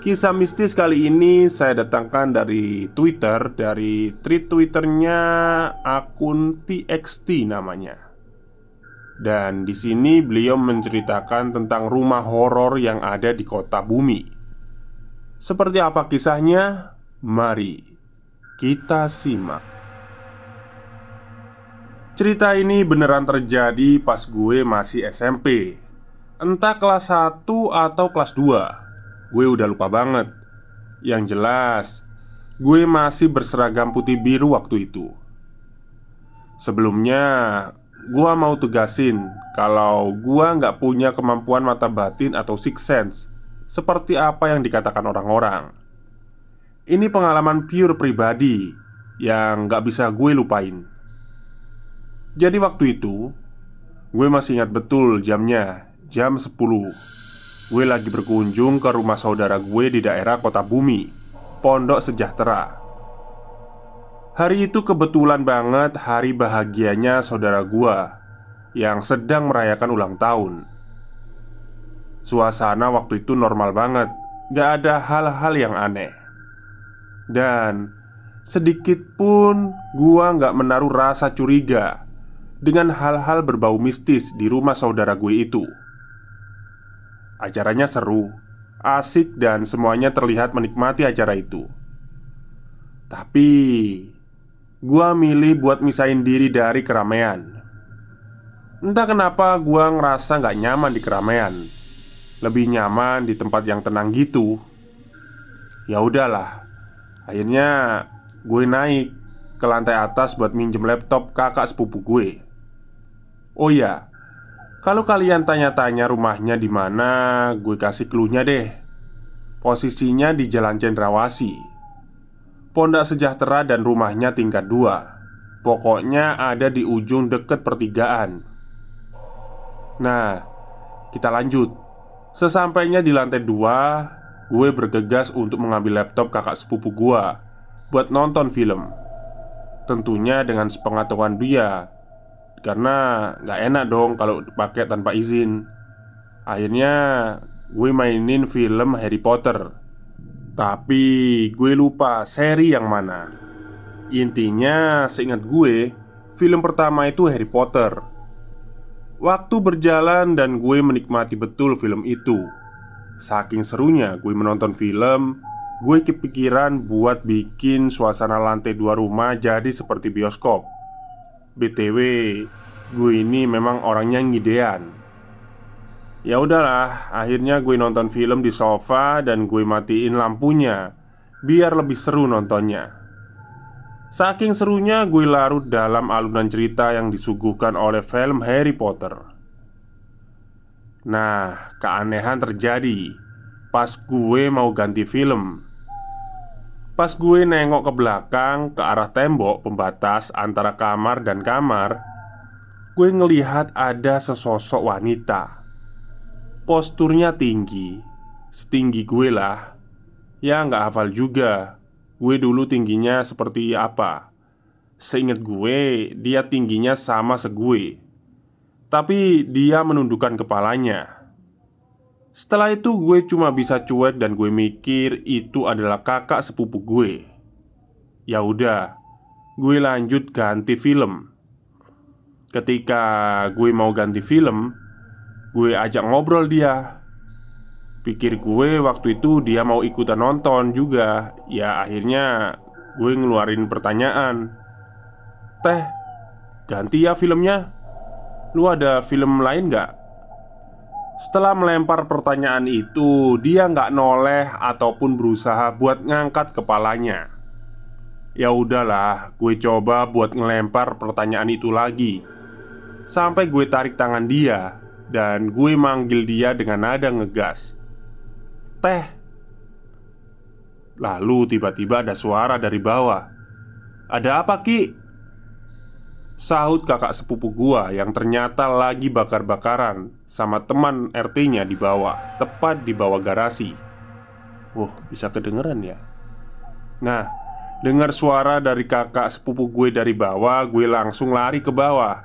Kisah mistis kali ini saya datangkan dari Twitter Dari tweet Twitternya akun TXT namanya. Dan di sini beliau menceritakan tentang rumah horor yang ada di kota bumi. Seperti apa kisahnya? Mari kita simak. Cerita ini beneran terjadi pas gue masih SMP Entah kelas 1 atau kelas 2 Gue udah lupa banget. Yang jelas Gue masih berseragam putih biru waktu itu. Sebelumnya Gue mau tugasin Kalau gue nggak punya kemampuan mata batin atau six sense Seperti apa yang dikatakan orang-orang. Ini pengalaman pure pribadi Yang nggak bisa gue lupain. Jadi waktu itu Gue masih ingat betul jamnya Jam 10 Gue lagi berkunjung ke rumah saudara gue di daerah kota bumi Pondok Sejahtera. Hari itu kebetulan banget hari bahagianya saudara gue Yang sedang merayakan ulang tahun. Suasana waktu itu normal banget Gak ada hal-hal yang aneh. Dan Sedikit pun gua nggak menaruh rasa curiga Dengan hal-hal berbau mistis di rumah saudara gue itu Acaranya seru, asik, dan semuanya terlihat menikmati acara itu. Tapi, gua milih buat misahin diri dari keramaian. Entah kenapa gua ngerasa nggak nyaman di keramaian. Lebih nyaman di tempat yang tenang gitu. Ya udahlah. Akhirnya gue naik ke lantai atas buat minjem laptop kakak sepupu gue. Oh ya, kalau kalian tanya-tanya rumahnya di mana, gue kasih clue-nya deh. Posisinya di Jalan Cendrawasi. Pondak Sejahtera dan rumahnya tingkat dua. Pokoknya ada di ujung deket pertigaan. Nah, kita lanjut. Sesampainya di lantai dua, gue bergegas untuk mengambil laptop kakak sepupu gue buat nonton film. Tentunya dengan sepengetahuan dia karena nggak enak dong kalau pakai tanpa izin. Akhirnya gue mainin film Harry Potter. Tapi gue lupa seri yang mana. Intinya seingat gue Film pertama itu Harry Potter. Waktu berjalan dan gue menikmati betul film itu. Saking serunya gue menonton film Gue kepikiran buat bikin suasana lantai dua rumah jadi seperti bioskop BTW, gue ini memang orangnya ngidean. Ya udahlah, akhirnya gue nonton film di sofa dan gue matiin lampunya biar lebih seru nontonnya. Saking serunya gue larut dalam alunan cerita yang disuguhkan oleh film Harry Potter. Nah, keanehan terjadi pas gue mau ganti film. Pas gue nengok ke belakang ke arah tembok pembatas antara kamar dan kamar gue ngelihat ada sesosok wanita. Posturnya tinggi, setinggi gue lah. Ya nggak hafal juga Gue dulu tingginya seperti apa Seingat gue, dia tingginya sama segue Tapi dia menundukkan kepalanya Setelah itu gue cuma bisa cuek dan gue mikir itu adalah kakak sepupu gue. Ya udah, gue lanjut ganti film. Ketika gue mau ganti film Gue ajak ngobrol dia. Pikir gue waktu itu dia mau ikutan nonton juga. Ya akhirnya gue ngeluarin pertanyaan Teh, ganti ya filmnya? Lu ada film lain gak? Setelah melempar pertanyaan itu Dia nggak noleh ataupun berusaha buat ngangkat kepalanya. Ya udahlah, gue coba buat ngelempar pertanyaan itu lagi. Sampai gue tarik tangan dia Dan gue manggil dia dengan nada ngegas. Teh. Lalu tiba-tiba ada suara dari bawah. Ada apa Ki? Sahut kakak sepupu gua yang ternyata lagi bakar-bakaran Sama teman RT-nya di bawah Tepat di bawah garasi. Wah bisa kedengeran ya? Nah Dengar suara dari kakak sepupu gue dari bawah Gue langsung lari ke bawah.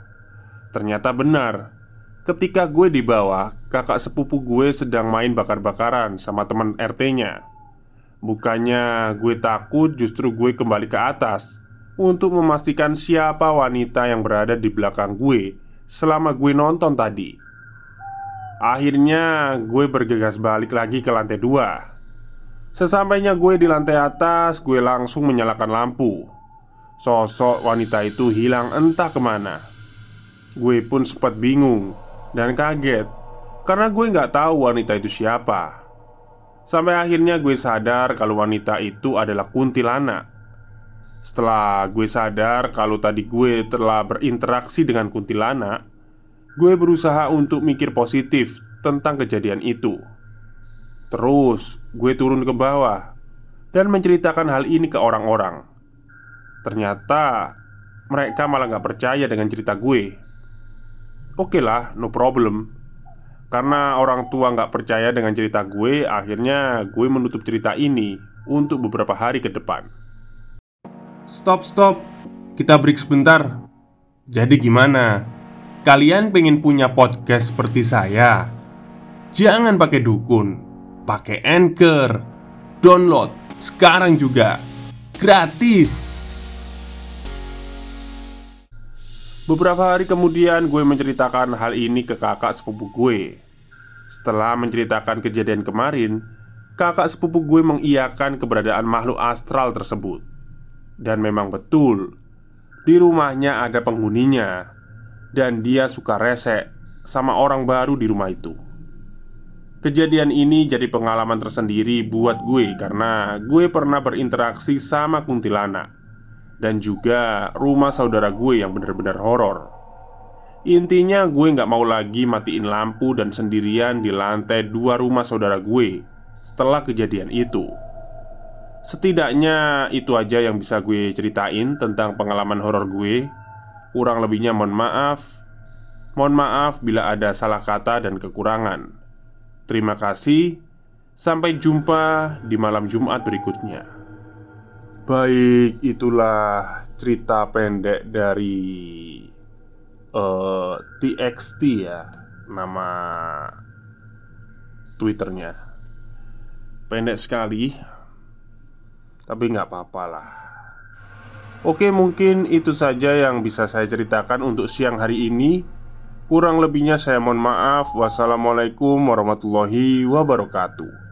Ternyata benar Ketika gue di bawah, kakak sepupu gue sedang main bakar-bakaran sama teman RT-nya. Bukannya gue takut, justru gue kembali ke atas untuk memastikan siapa wanita yang berada di belakang gue selama gue nonton tadi. Akhirnya, gue bergegas balik lagi ke lantai dua. Sesampainya gue di lantai atas, gue langsung menyalakan lampu. Sosok wanita itu hilang entah ke mana. Gue pun sempat bingung dan kaget karena gue nggak tahu wanita itu siapa. Sampai akhirnya gue sadar kalau wanita itu adalah kuntilanak. Setelah gue sadar kalau tadi gue telah berinteraksi dengan kuntilanak, gue berusaha untuk mikir positif tentang kejadian itu. Terus gue turun ke bawah dan menceritakan hal ini ke orang-orang. Ternyata mereka malah gak percaya dengan cerita gue. Oke lah, no problem Karena orang tua nggak percaya dengan cerita gue Akhirnya gue menutup cerita ini Untuk beberapa hari ke depan Stop, stop. Kita break sebentar. Jadi gimana? Kalian pengen punya podcast seperti saya? Jangan pakai dukun. Pakai Anchor. Download sekarang juga. Gratis. Beberapa hari kemudian gue menceritakan hal ini ke kakak sepupu gue. Setelah menceritakan kejadian kemarin Kakak sepupu gue mengiyakan keberadaan makhluk astral tersebut Dan memang betul Di rumahnya ada penghuninya Dan dia suka resek Sama orang baru di rumah itu Kejadian ini jadi pengalaman tersendiri buat gue Karena gue pernah berinteraksi sama kuntilanak dan juga rumah saudara gue yang benar-benar horor. Intinya gue nggak mau lagi matiin lampu dan sendirian di lantai dua rumah saudara gue setelah kejadian itu. Setidaknya itu aja yang bisa gue ceritain tentang pengalaman horor gue. Kurang lebihnya mohon maaf. Mohon maaf bila ada salah kata dan kekurangan. Terima kasih. Sampai jumpa di malam Jumat berikutnya. Baik, itulah cerita pendek dari uh, eh, TXT ya Nama Twitternya Pendek sekali Tapi nggak apa-apa lah. Oke mungkin itu saja yang bisa saya ceritakan untuk siang hari ini. Kurang lebihnya saya mohon maaf. Wassalamualaikum warahmatullahi wabarakatuh